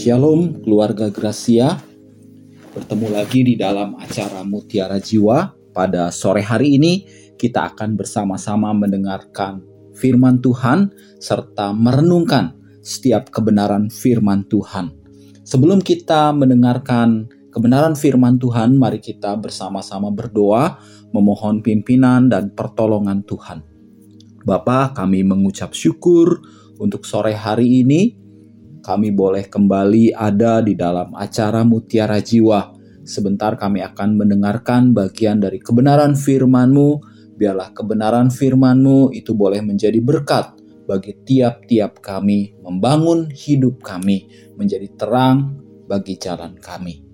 Shalom keluarga Gracia. Bertemu lagi di dalam acara Mutiara Jiwa. Pada sore hari ini kita akan bersama-sama mendengarkan firman Tuhan Serta merenungkan setiap kebenaran firman Tuhan. Sebelum kita mendengarkan kebenaran firman Tuhan Mari kita bersama-sama berdoa Memohon pimpinan dan pertolongan Tuhan. Bapak kami mengucap syukur untuk sore hari ini kami boleh kembali ada di dalam acara Mutiara Jiwa. Sebentar kami akan mendengarkan bagian dari kebenaran firman-Mu. Biarlah kebenaran firman-Mu itu boleh menjadi berkat bagi tiap-tiap kami, membangun hidup kami, menjadi terang bagi jalan kami.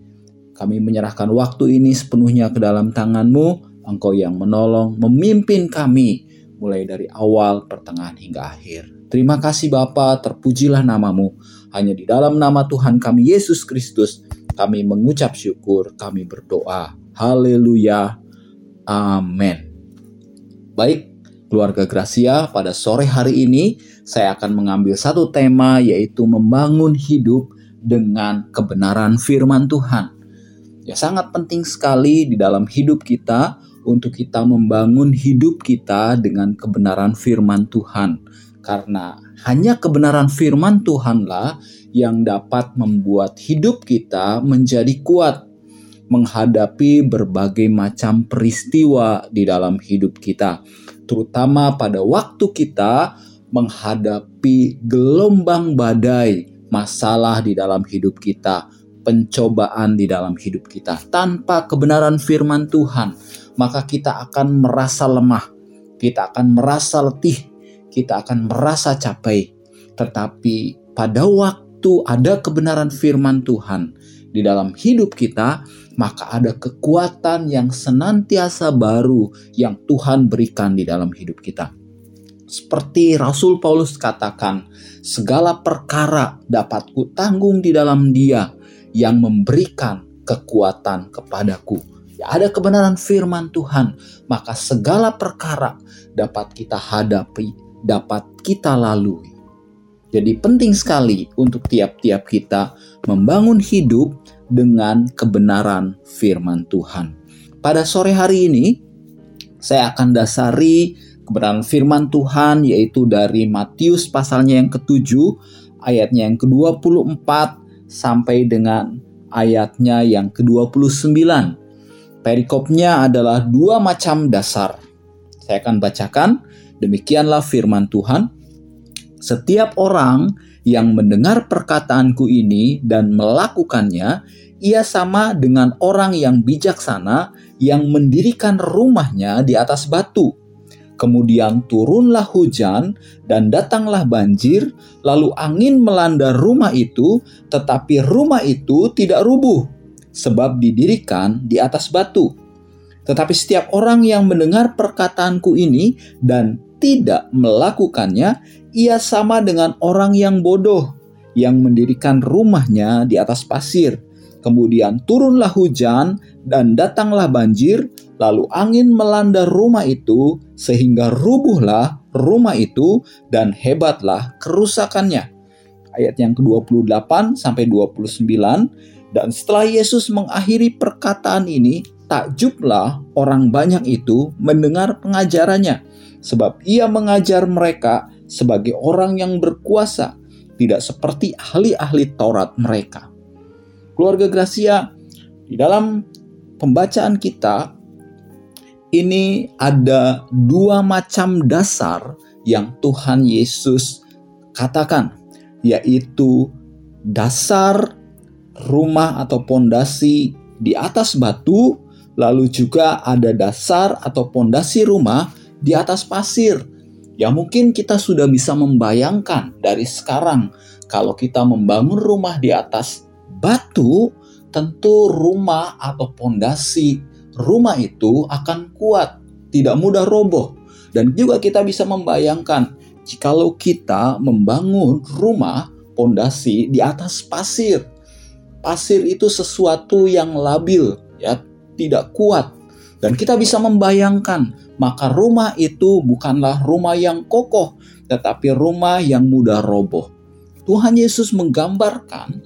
Kami menyerahkan waktu ini sepenuhnya ke dalam tangan-Mu, Engkau yang menolong, memimpin kami, mulai dari awal, pertengahan, hingga akhir. Terima kasih Bapa, terpujilah namamu. Hanya di dalam nama Tuhan kami Yesus Kristus, kami mengucap syukur, kami berdoa. Haleluya. Amin. Baik, keluarga Gracia, pada sore hari ini saya akan mengambil satu tema yaitu membangun hidup dengan kebenaran firman Tuhan. Ya sangat penting sekali di dalam hidup kita untuk kita membangun hidup kita dengan kebenaran firman Tuhan karena hanya kebenaran firman Tuhanlah yang dapat membuat hidup kita menjadi kuat menghadapi berbagai macam peristiwa di dalam hidup kita, terutama pada waktu kita menghadapi gelombang badai, masalah di dalam hidup kita, pencobaan di dalam hidup kita. Tanpa kebenaran firman Tuhan, maka kita akan merasa lemah, kita akan merasa letih, kita akan merasa capek. Tetapi pada waktu ada kebenaran firman Tuhan di dalam hidup kita, maka ada kekuatan yang senantiasa baru yang Tuhan berikan di dalam hidup kita. Seperti Rasul Paulus katakan, segala perkara dapat kutanggung di dalam Dia yang memberikan kekuatan kepadaku. Ya, ada kebenaran firman Tuhan, maka segala perkara dapat kita hadapi dapat kita lalui. Jadi penting sekali untuk tiap-tiap kita membangun hidup dengan kebenaran firman Tuhan. Pada sore hari ini saya akan dasari kebenaran firman Tuhan yaitu dari Matius pasalnya yang ketujuh ayatnya yang ke-24 sampai dengan ayatnya yang ke-29. Perikopnya adalah dua macam dasar. Saya akan bacakan Demikianlah firman Tuhan. Setiap orang yang mendengar perkataanku ini dan melakukannya, ia sama dengan orang yang bijaksana yang mendirikan rumahnya di atas batu. Kemudian turunlah hujan dan datanglah banjir, lalu angin melanda rumah itu, tetapi rumah itu tidak rubuh, sebab didirikan di atas batu. Tetapi setiap orang yang mendengar perkataanku ini dan tidak melakukannya, ia sama dengan orang yang bodoh yang mendirikan rumahnya di atas pasir. Kemudian turunlah hujan dan datanglah banjir, lalu angin melanda rumah itu sehingga rubuhlah rumah itu dan hebatlah kerusakannya. Ayat yang ke-28 sampai 29 dan setelah Yesus mengakhiri perkataan ini, takjublah orang banyak itu mendengar pengajarannya sebab ia mengajar mereka sebagai orang yang berkuasa, tidak seperti ahli-ahli Taurat mereka. Keluarga Gracia, di dalam pembacaan kita ini ada dua macam dasar yang Tuhan Yesus katakan, yaitu dasar rumah atau pondasi di atas batu, lalu juga ada dasar atau pondasi rumah di atas pasir. Ya mungkin kita sudah bisa membayangkan dari sekarang kalau kita membangun rumah di atas batu, tentu rumah atau pondasi rumah itu akan kuat, tidak mudah roboh. Dan juga kita bisa membayangkan jikalau kita membangun rumah pondasi di atas pasir. Pasir itu sesuatu yang labil, ya, tidak kuat. Dan kita bisa membayangkan maka rumah itu bukanlah rumah yang kokoh, tetapi rumah yang mudah roboh. Tuhan Yesus menggambarkan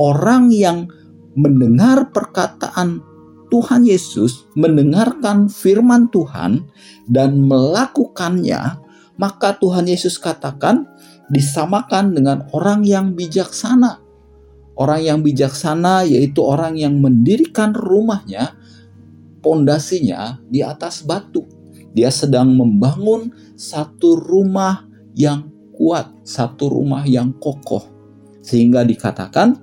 orang yang mendengar perkataan Tuhan Yesus, mendengarkan firman Tuhan, dan melakukannya, maka Tuhan Yesus katakan disamakan dengan orang yang bijaksana. Orang yang bijaksana yaitu orang yang mendirikan rumahnya, pondasinya di atas batu. Dia sedang membangun satu rumah yang kuat, satu rumah yang kokoh. Sehingga dikatakan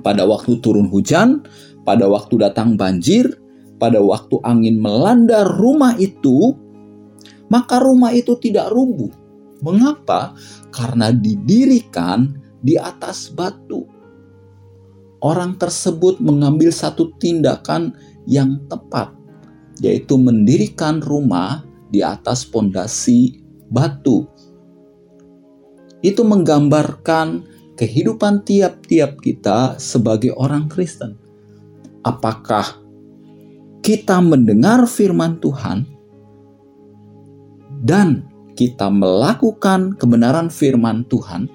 pada waktu turun hujan, pada waktu datang banjir, pada waktu angin melanda rumah itu, maka rumah itu tidak rubuh. Mengapa? Karena didirikan di atas batu. Orang tersebut mengambil satu tindakan yang tepat, yaitu mendirikan rumah di atas pondasi batu. Itu menggambarkan kehidupan tiap-tiap kita sebagai orang Kristen apakah kita mendengar firman Tuhan dan kita melakukan kebenaran firman Tuhan,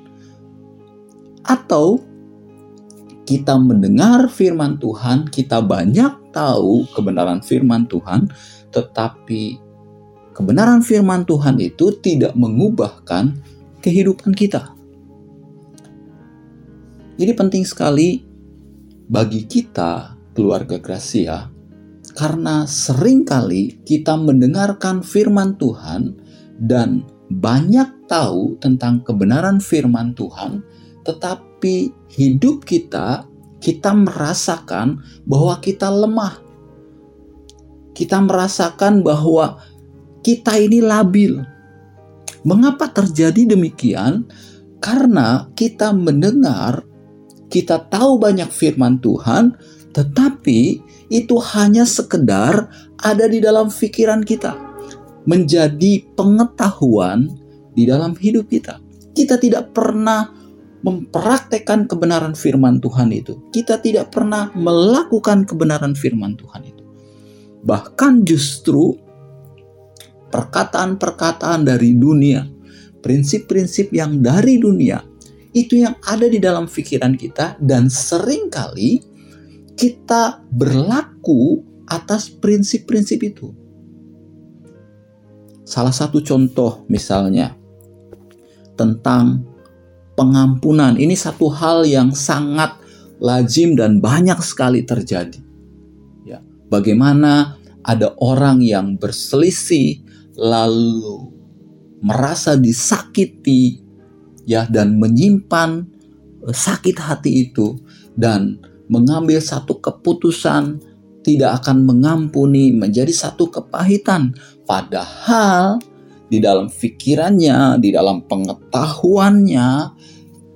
atau kita mendengar firman Tuhan, kita banyak tahu kebenaran firman Tuhan, tetapi kebenaran firman Tuhan itu tidak mengubahkan kehidupan kita. Jadi, penting sekali bagi kita keluarga Gracia karena sering kali kita mendengarkan firman Tuhan dan banyak tahu tentang kebenaran firman Tuhan, tetapi hidup kita, kita merasakan bahwa kita lemah. Kita merasakan bahwa kita ini labil. Mengapa terjadi demikian? Karena kita mendengar, kita tahu banyak firman Tuhan, tetapi itu hanya sekedar ada di dalam pikiran kita, menjadi pengetahuan di dalam hidup kita. Kita tidak pernah mempraktekkan kebenaran firman Tuhan itu. Kita tidak pernah melakukan kebenaran firman Tuhan itu. Bahkan justru perkataan-perkataan dari dunia, prinsip-prinsip yang dari dunia, itu yang ada di dalam pikiran kita dan sering kali kita berlaku atas prinsip-prinsip itu. Salah satu contoh misalnya tentang pengampunan. Ini satu hal yang sangat lazim dan banyak sekali terjadi. Ya, bagaimana ada orang yang berselisih lalu merasa disakiti ya dan menyimpan sakit hati itu dan mengambil satu keputusan tidak akan mengampuni menjadi satu kepahitan padahal di dalam pikirannya di dalam pengetahuannya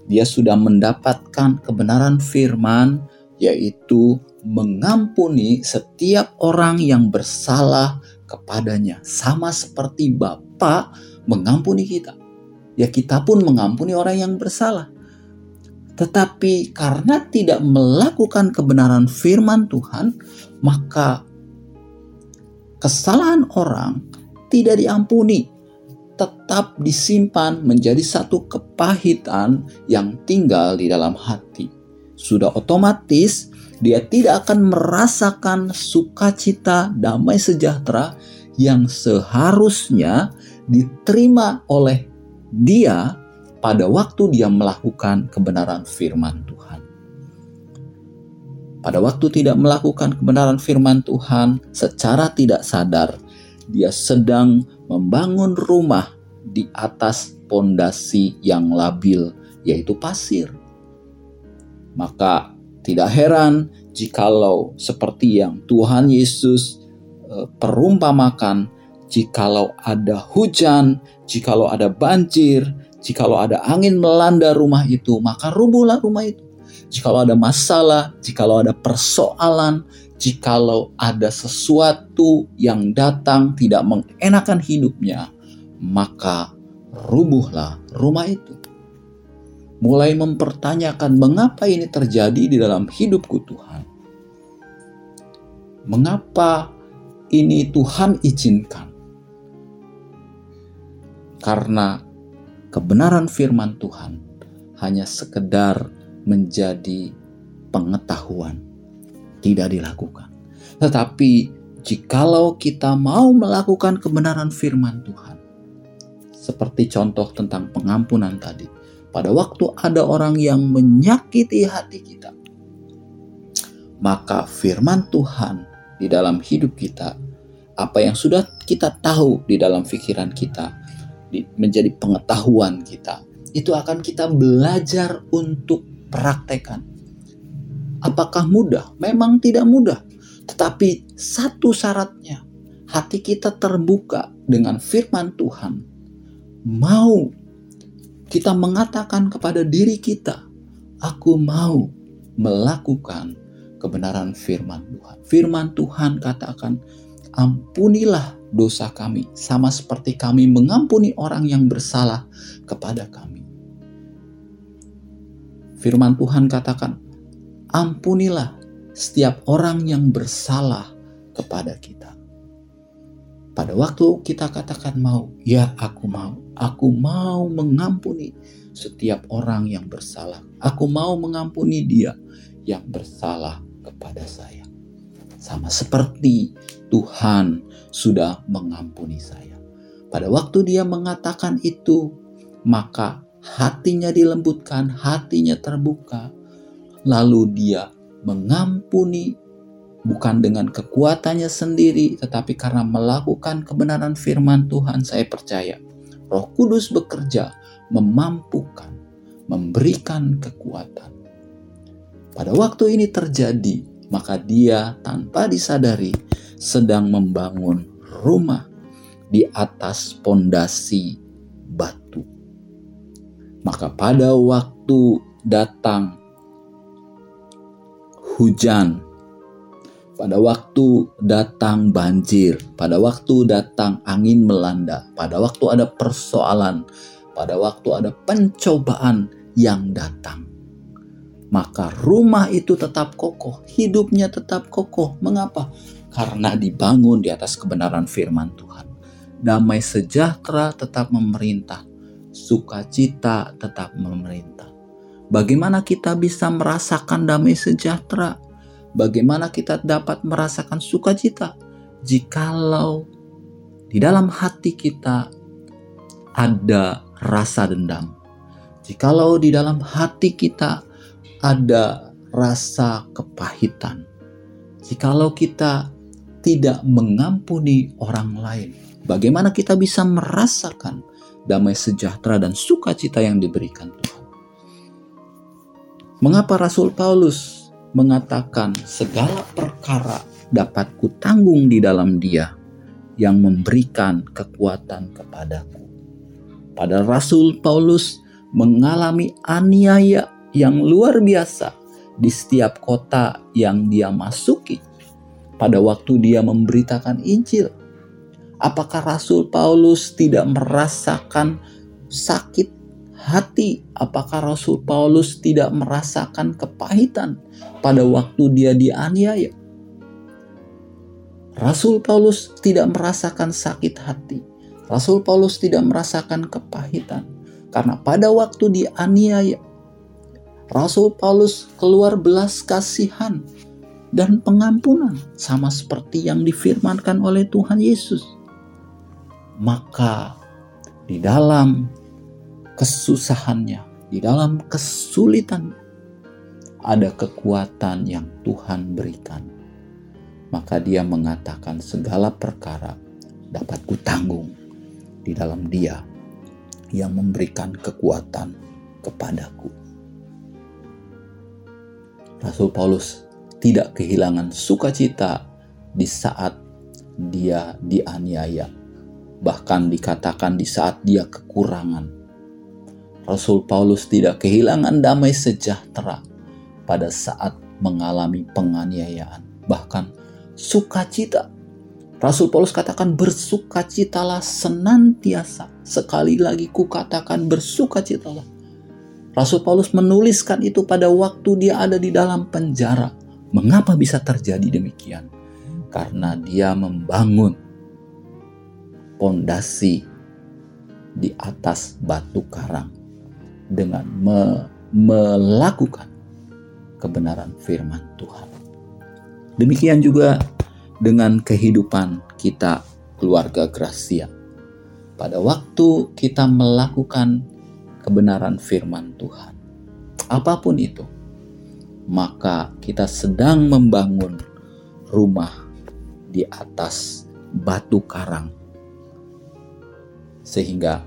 dia sudah mendapatkan kebenaran firman yaitu mengampuni setiap orang yang bersalah kepadanya. Sama seperti Bapa mengampuni kita. Ya kita pun mengampuni orang yang bersalah. Tetapi karena tidak melakukan kebenaran firman Tuhan, maka kesalahan orang tidak diampuni, tetap disimpan menjadi satu kepahitan yang tinggal di dalam hati. Sudah otomatis dia tidak akan merasakan sukacita damai sejahtera yang seharusnya diterima oleh dia pada waktu dia melakukan kebenaran firman Tuhan. Pada waktu tidak melakukan kebenaran firman Tuhan secara tidak sadar, dia sedang membangun rumah di atas pondasi yang labil, yaitu pasir. Maka tidak heran jikalau seperti yang Tuhan Yesus eh, perumpamakan, jikalau ada hujan, jikalau ada banjir, Jikalau ada angin melanda rumah itu, maka rubuhlah rumah itu. Jikalau ada masalah, jikalau ada persoalan, jikalau ada sesuatu yang datang tidak mengenakan hidupnya, maka rubuhlah rumah itu. Mulai mempertanyakan mengapa ini terjadi di dalam hidupku Tuhan. Mengapa ini Tuhan izinkan? Karena kebenaran firman Tuhan hanya sekedar menjadi pengetahuan tidak dilakukan. Tetapi jikalau kita mau melakukan kebenaran firman Tuhan, seperti contoh tentang pengampunan tadi, pada waktu ada orang yang menyakiti hati kita, maka firman Tuhan di dalam hidup kita, apa yang sudah kita tahu di dalam pikiran kita, menjadi pengetahuan kita, itu akan kita belajar untuk praktekan. Apakah mudah? Memang tidak mudah. Tetapi satu syaratnya, hati kita terbuka dengan firman Tuhan. Mau kita mengatakan kepada diri kita, aku mau melakukan kebenaran firman Tuhan. Firman Tuhan katakan, ampunilah dosa kami, sama seperti kami mengampuni orang yang bersalah kepada kami. Firman Tuhan katakan, ampunilah setiap orang yang bersalah kepada kita. Pada waktu kita katakan mau, ya aku mau, aku mau mengampuni setiap orang yang bersalah. Aku mau mengampuni dia yang bersalah kepada saya. Sama seperti Tuhan sudah mengampuni saya. Pada waktu dia mengatakan itu, maka hatinya dilembutkan, hatinya terbuka. Lalu dia mengampuni bukan dengan kekuatannya sendiri, tetapi karena melakukan kebenaran firman Tuhan, saya percaya Roh Kudus bekerja, memampukan, memberikan kekuatan. Pada waktu ini terjadi, maka dia tanpa disadari sedang membangun rumah di atas pondasi batu. Maka pada waktu datang hujan, pada waktu datang banjir, pada waktu datang angin melanda, pada waktu ada persoalan, pada waktu ada pencobaan yang datang maka rumah itu tetap kokoh, hidupnya tetap kokoh. Mengapa? Karena dibangun di atas kebenaran firman Tuhan. Damai sejahtera tetap memerintah, sukacita tetap memerintah. Bagaimana kita bisa merasakan damai sejahtera? Bagaimana kita dapat merasakan sukacita? Jikalau di dalam hati kita ada rasa dendam, jikalau di dalam hati kita ada rasa kepahitan. Jikalau kita tidak mengampuni orang lain, bagaimana kita bisa merasakan damai sejahtera dan sukacita yang diberikan Tuhan? Mengapa Rasul Paulus mengatakan segala perkara dapat kutanggung di dalam Dia yang memberikan kekuatan kepadaku? Pada Rasul Paulus mengalami aniaya yang luar biasa di setiap kota yang dia masuki pada waktu dia memberitakan Injil. Apakah Rasul Paulus tidak merasakan sakit hati? Apakah Rasul Paulus tidak merasakan kepahitan pada waktu dia dianiaya? Rasul Paulus tidak merasakan sakit hati. Rasul Paulus tidak merasakan kepahitan karena pada waktu dianiaya Rasul Paulus keluar belas kasihan dan pengampunan sama seperti yang difirmankan oleh Tuhan Yesus. Maka di dalam kesusahannya, di dalam kesulitan ada kekuatan yang Tuhan berikan. Maka dia mengatakan segala perkara dapat kutanggung di dalam dia yang memberikan kekuatan kepadaku. Rasul Paulus tidak kehilangan sukacita di saat dia dianiaya. Bahkan dikatakan di saat dia kekurangan. Rasul Paulus tidak kehilangan damai sejahtera pada saat mengalami penganiayaan. Bahkan sukacita. Rasul Paulus katakan bersukacitalah senantiasa. Sekali lagi kukatakan bersukacitalah Rasul Paulus menuliskan itu pada waktu dia ada di dalam penjara. Mengapa bisa terjadi demikian? Karena dia membangun pondasi di atas batu karang dengan me melakukan kebenaran firman Tuhan. Demikian juga dengan kehidupan kita keluarga Gracia. Pada waktu kita melakukan kebenaran firman Tuhan, apa pun itu, maka kita sedang membangun rumah di atas batu karang, sehingga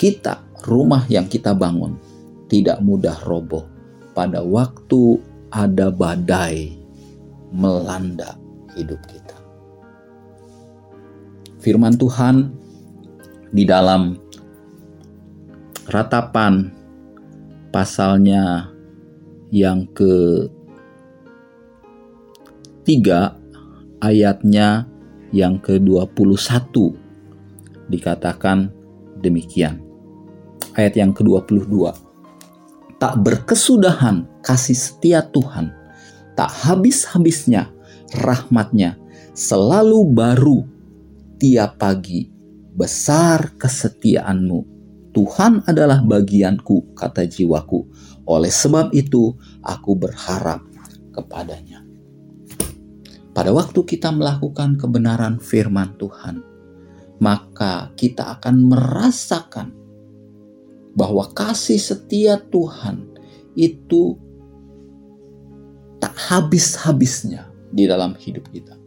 kita, rumah yang kita bangun, tidak mudah roboh pada waktu ada badai melanda hidup kita. Firman Tuhan di dalam ratapan pasalnya yang ke tiga ayatnya yang ke-21 dikatakan demikian. Ayat yang ke-22. Tak berkesudahan kasih setia Tuhan, tak habis-habisnya rahmatnya, selalu baru tiap pagi, besar kesetiaanmu. Tuhan adalah bagianku, kata jiwaku. Oleh sebab itu, aku berharap kepadanya. Pada waktu kita melakukan kebenaran firman Tuhan, maka kita akan merasakan bahwa kasih setia Tuhan itu tak habis-habisnya di dalam hidup kita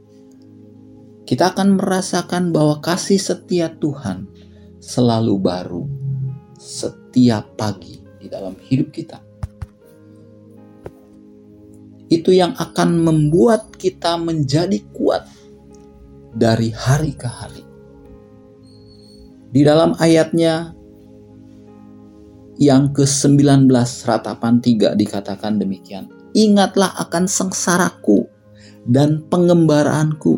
kita akan merasakan bahwa kasih setia Tuhan selalu baru setiap pagi di dalam hidup kita. Itu yang akan membuat kita menjadi kuat dari hari ke hari. Di dalam ayatnya yang ke-19 ratapan 3 dikatakan demikian. Ingatlah akan sengsaraku dan pengembaraanku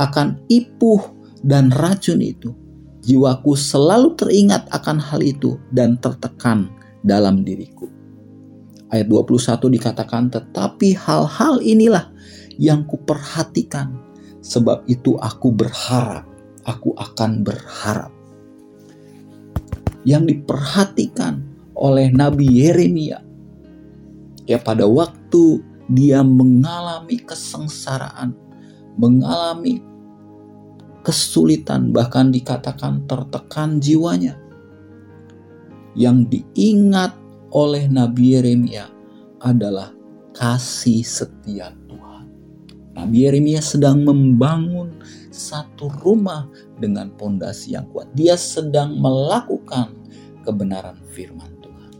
akan ipuh dan racun itu. Jiwaku selalu teringat akan hal itu dan tertekan dalam diriku. Ayat 21 dikatakan, tetapi hal-hal inilah yang kuperhatikan. Sebab itu aku berharap, aku akan berharap. Yang diperhatikan oleh Nabi Yeremia. Ya pada waktu dia mengalami kesengsaraan, mengalami kesulitan, bahkan dikatakan tertekan jiwanya. Yang diingat oleh Nabi Yeremia adalah kasih setia. Nabi Yeremia sedang membangun satu rumah dengan pondasi yang kuat. Dia sedang melakukan kebenaran firman Tuhan.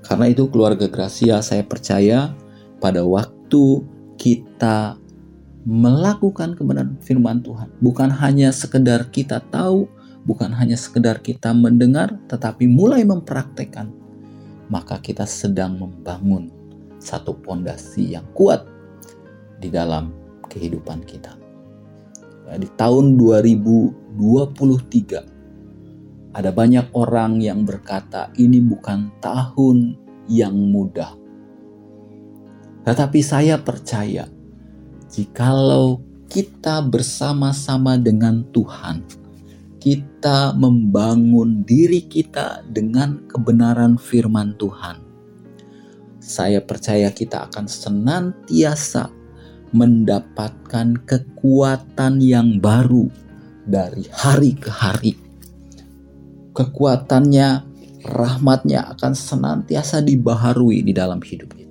Karena itu keluarga Gracia saya percaya pada waktu kita melakukan kebenaran firman Tuhan, bukan hanya sekedar kita tahu, bukan hanya sekedar kita mendengar, tetapi mulai mempraktekkan, maka kita sedang membangun satu pondasi yang kuat di dalam kehidupan kita. Ya, di tahun 2023 ada banyak orang yang berkata ini bukan tahun yang mudah tetapi saya percaya, jikalau kita bersama-sama dengan Tuhan, kita membangun diri kita dengan kebenaran firman Tuhan. Saya percaya kita akan senantiasa mendapatkan kekuatan yang baru dari hari ke hari. Kekuatannya, rahmatnya akan senantiasa dibaharui di dalam hidup kita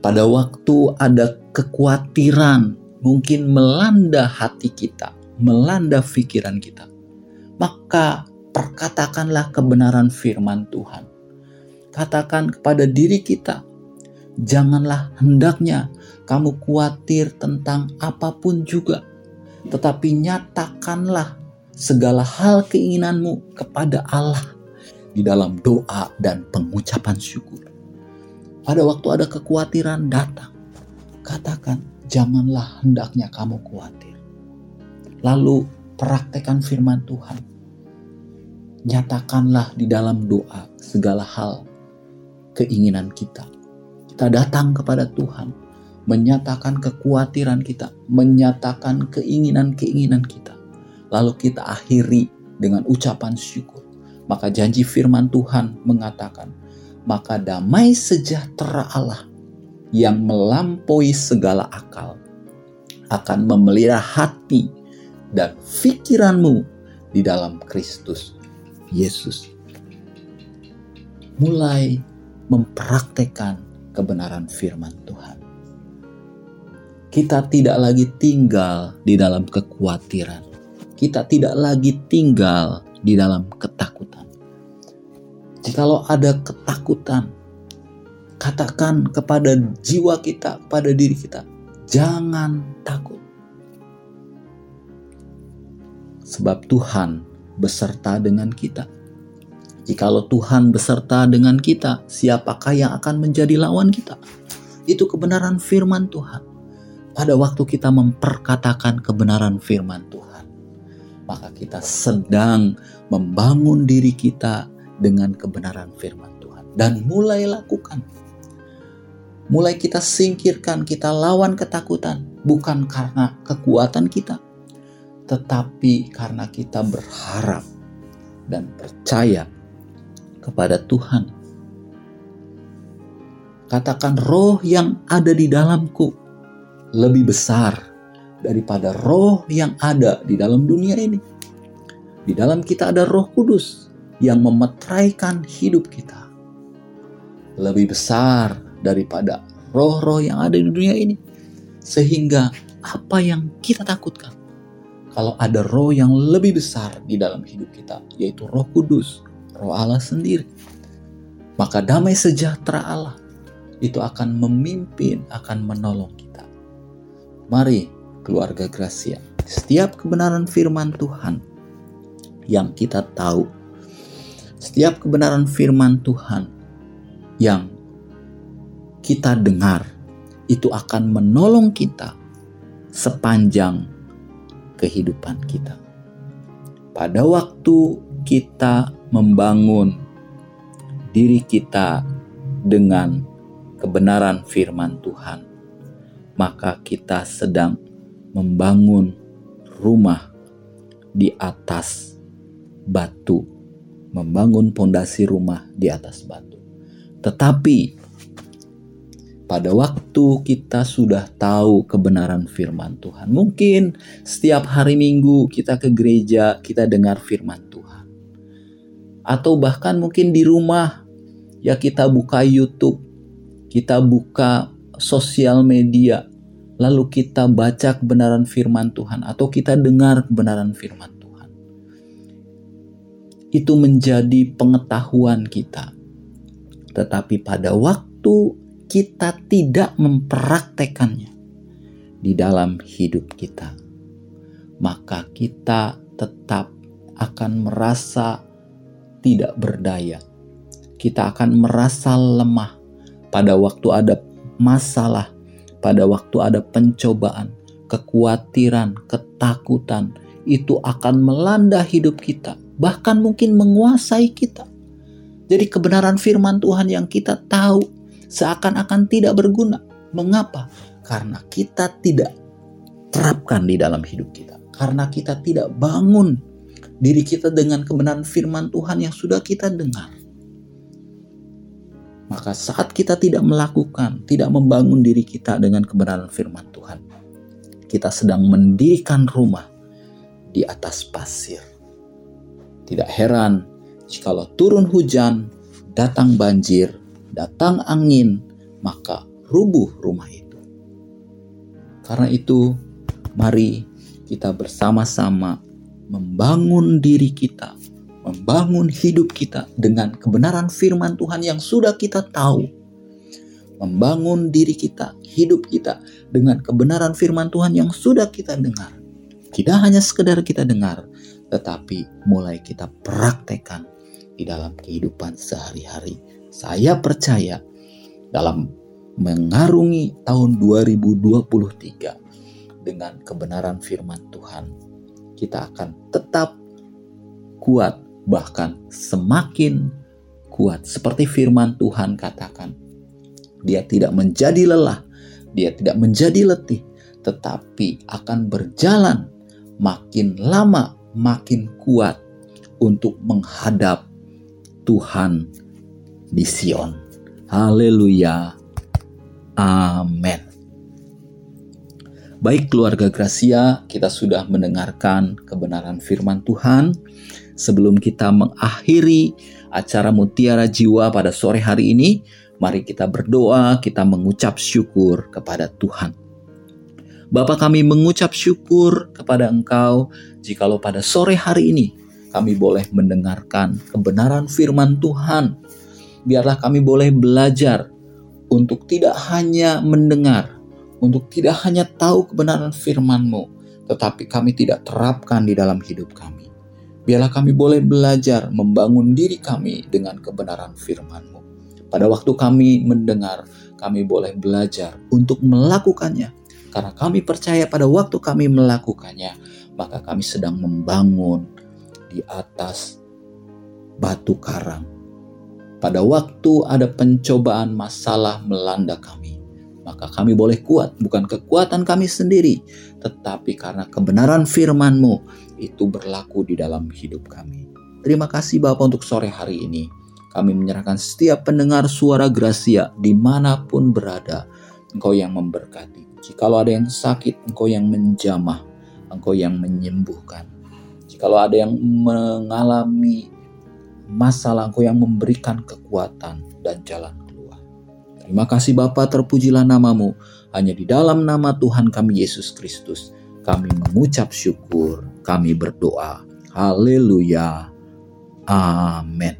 pada waktu ada kekhawatiran mungkin melanda hati kita, melanda pikiran kita, maka perkatakanlah kebenaran firman Tuhan. Katakan kepada diri kita, janganlah hendaknya kamu khawatir tentang apa pun juga, tetapi nyatakanlah segala hal keinginanmu kepada Allah di dalam doa dan pengucapan syukur. Pada waktu ada kekhawatiran datang, katakan janganlah hendaknya kamu khawatir. Lalu praktekkan firman Tuhan. Nyatakanlah di dalam doa segala hal keinginan kita. Kita datang kepada Tuhan, menyatakan kekhawatiran kita, menyatakan keinginan-keinginan kita. Lalu kita akhiri dengan ucapan syukur. Maka janji firman Tuhan mengatakan, maka damai sejahtera Allah yang melampaui segala akal akan memelihara hati dan pikiranmu di dalam Kristus Yesus. Mulai mempraktekkan kebenaran firman Tuhan. Kita tidak lagi tinggal di dalam kekhawatiran. Kita tidak lagi tinggal di dalam ketakutan. Jikalau ada ketakutan, katakan kepada jiwa kita, pada diri kita, jangan takut. Sebab Tuhan beserta dengan kita. Jikalau Tuhan beserta dengan kita, siapakah yang akan menjadi lawan kita? Itu kebenaran firman Tuhan pada waktu kita memperkatakan kebenaran firman Tuhan, maka kita sedang membangun diri kita dengan kebenaran firman Tuhan dan mulai lakukan. Mulai kita singkirkan, kita lawan ketakutan, bukan karena kekuatan kita, tetapi karena kita berharap dan percaya kepada Tuhan. Katakan roh yang ada di dalamku lebih besar daripada roh yang ada di dalam dunia ini. Di dalam kita ada Roh Kudus yang memetraikan hidup kita. Lebih besar daripada roh-roh yang ada di dunia ini. Sehingga apa yang kita takutkan kalau ada roh yang lebih besar di dalam hidup kita, yaitu Roh Kudus, Roh Allah sendiri, maka damai sejahtera Allah itu akan memimpin, akan menolong kita. Mari, keluarga Gracia, setiap kebenaran firman Tuhan yang kita tahu, setiap kebenaran firman Tuhan yang kita dengar, itu akan menolong kita sepanjang kehidupan kita. Pada waktu kita membangun diri kita dengan kebenaran firman Tuhan, maka kita sedang membangun rumah di atas batu, membangun pondasi rumah di atas batu. Tetapi pada waktu kita sudah tahu kebenaran firman Tuhan, mungkin setiap hari Minggu kita ke gereja, kita dengar firman Tuhan, atau bahkan mungkin di rumah, ya kita buka YouTube, kita buka sosial media, lalu kita baca kebenaran firman Tuhan atau kita dengar kebenaran firman Tuhan. Itu menjadi pengetahuan kita. Tetapi pada waktu kita tidak mempraktekannya di dalam hidup kita, maka kita tetap akan merasa tidak berdaya. Kita akan merasa lemah pada waktu ada masalah pada waktu ada pencobaan, kekhawatiran, ketakutan, itu akan melanda hidup kita, bahkan mungkin menguasai kita. Jadi kebenaran firman Tuhan yang kita tahu seakan-akan tidak berguna. Mengapa? Karena kita tidak terapkan di dalam hidup kita. Karena kita tidak bangun diri kita dengan kebenaran firman Tuhan yang sudah kita dengar. Maka saat kita tidak melakukan, tidak membangun diri kita dengan kebenaran firman Tuhan, kita sedang mendirikan rumah di atas pasir. Tidak heran jikalau turun hujan, datang banjir, datang angin, maka rubuh rumah itu. Karena itu, mari kita bersama-sama membangun diri kita membangun hidup kita dengan kebenaran firman Tuhan yang sudah kita tahu. Membangun diri kita, hidup kita dengan kebenaran firman Tuhan yang sudah kita dengar. Tidak hanya sekedar kita dengar, tetapi mulai kita praktekkan di dalam kehidupan sehari-hari. Saya percaya dalam mengarungi tahun 2023 dengan kebenaran firman Tuhan, kita akan tetap kuat bahkan semakin kuat. Seperti firman Tuhan katakan, dia tidak menjadi lelah, dia tidak menjadi letih, tetapi akan berjalan makin lama makin kuat untuk menghadap Tuhan di Sion. Haleluya. Amin. Baik keluarga Gracia, kita sudah mendengarkan kebenaran firman Tuhan. Sebelum kita mengakhiri acara Mutiara Jiwa pada sore hari ini, mari kita berdoa, kita mengucap syukur kepada Tuhan. Bapa kami mengucap syukur kepada Engkau jikalau pada sore hari ini kami boleh mendengarkan kebenaran firman Tuhan. Biarlah kami boleh belajar untuk tidak hanya mendengar, untuk tidak hanya tahu kebenaran firman-Mu, tetapi kami tidak terapkan di dalam hidup kami. Biarlah kami boleh belajar membangun diri kami dengan kebenaran firman-Mu. Pada waktu kami mendengar, kami boleh belajar untuk melakukannya. Karena kami percaya pada waktu kami melakukannya, maka kami sedang membangun di atas batu karang. Pada waktu ada pencobaan masalah melanda kami, maka kami boleh kuat, bukan kekuatan kami sendiri, tetapi karena kebenaran firman-Mu itu berlaku di dalam hidup kami. Terima kasih Bapak untuk sore hari ini. Kami menyerahkan setiap pendengar suara Gracia di mana pun berada. Engkau yang memberkati. Jikalau ada yang sakit, Engkau yang menjamah. Engkau yang menyembuhkan. Jikalau ada yang mengalami masalah, Engkau yang memberikan kekuatan dan jalan Terima kasih Bapa, terpujilah namamu. Hanya di dalam nama Tuhan kami Yesus Kristus, kami mengucap syukur, kami berdoa. Haleluya. Amin.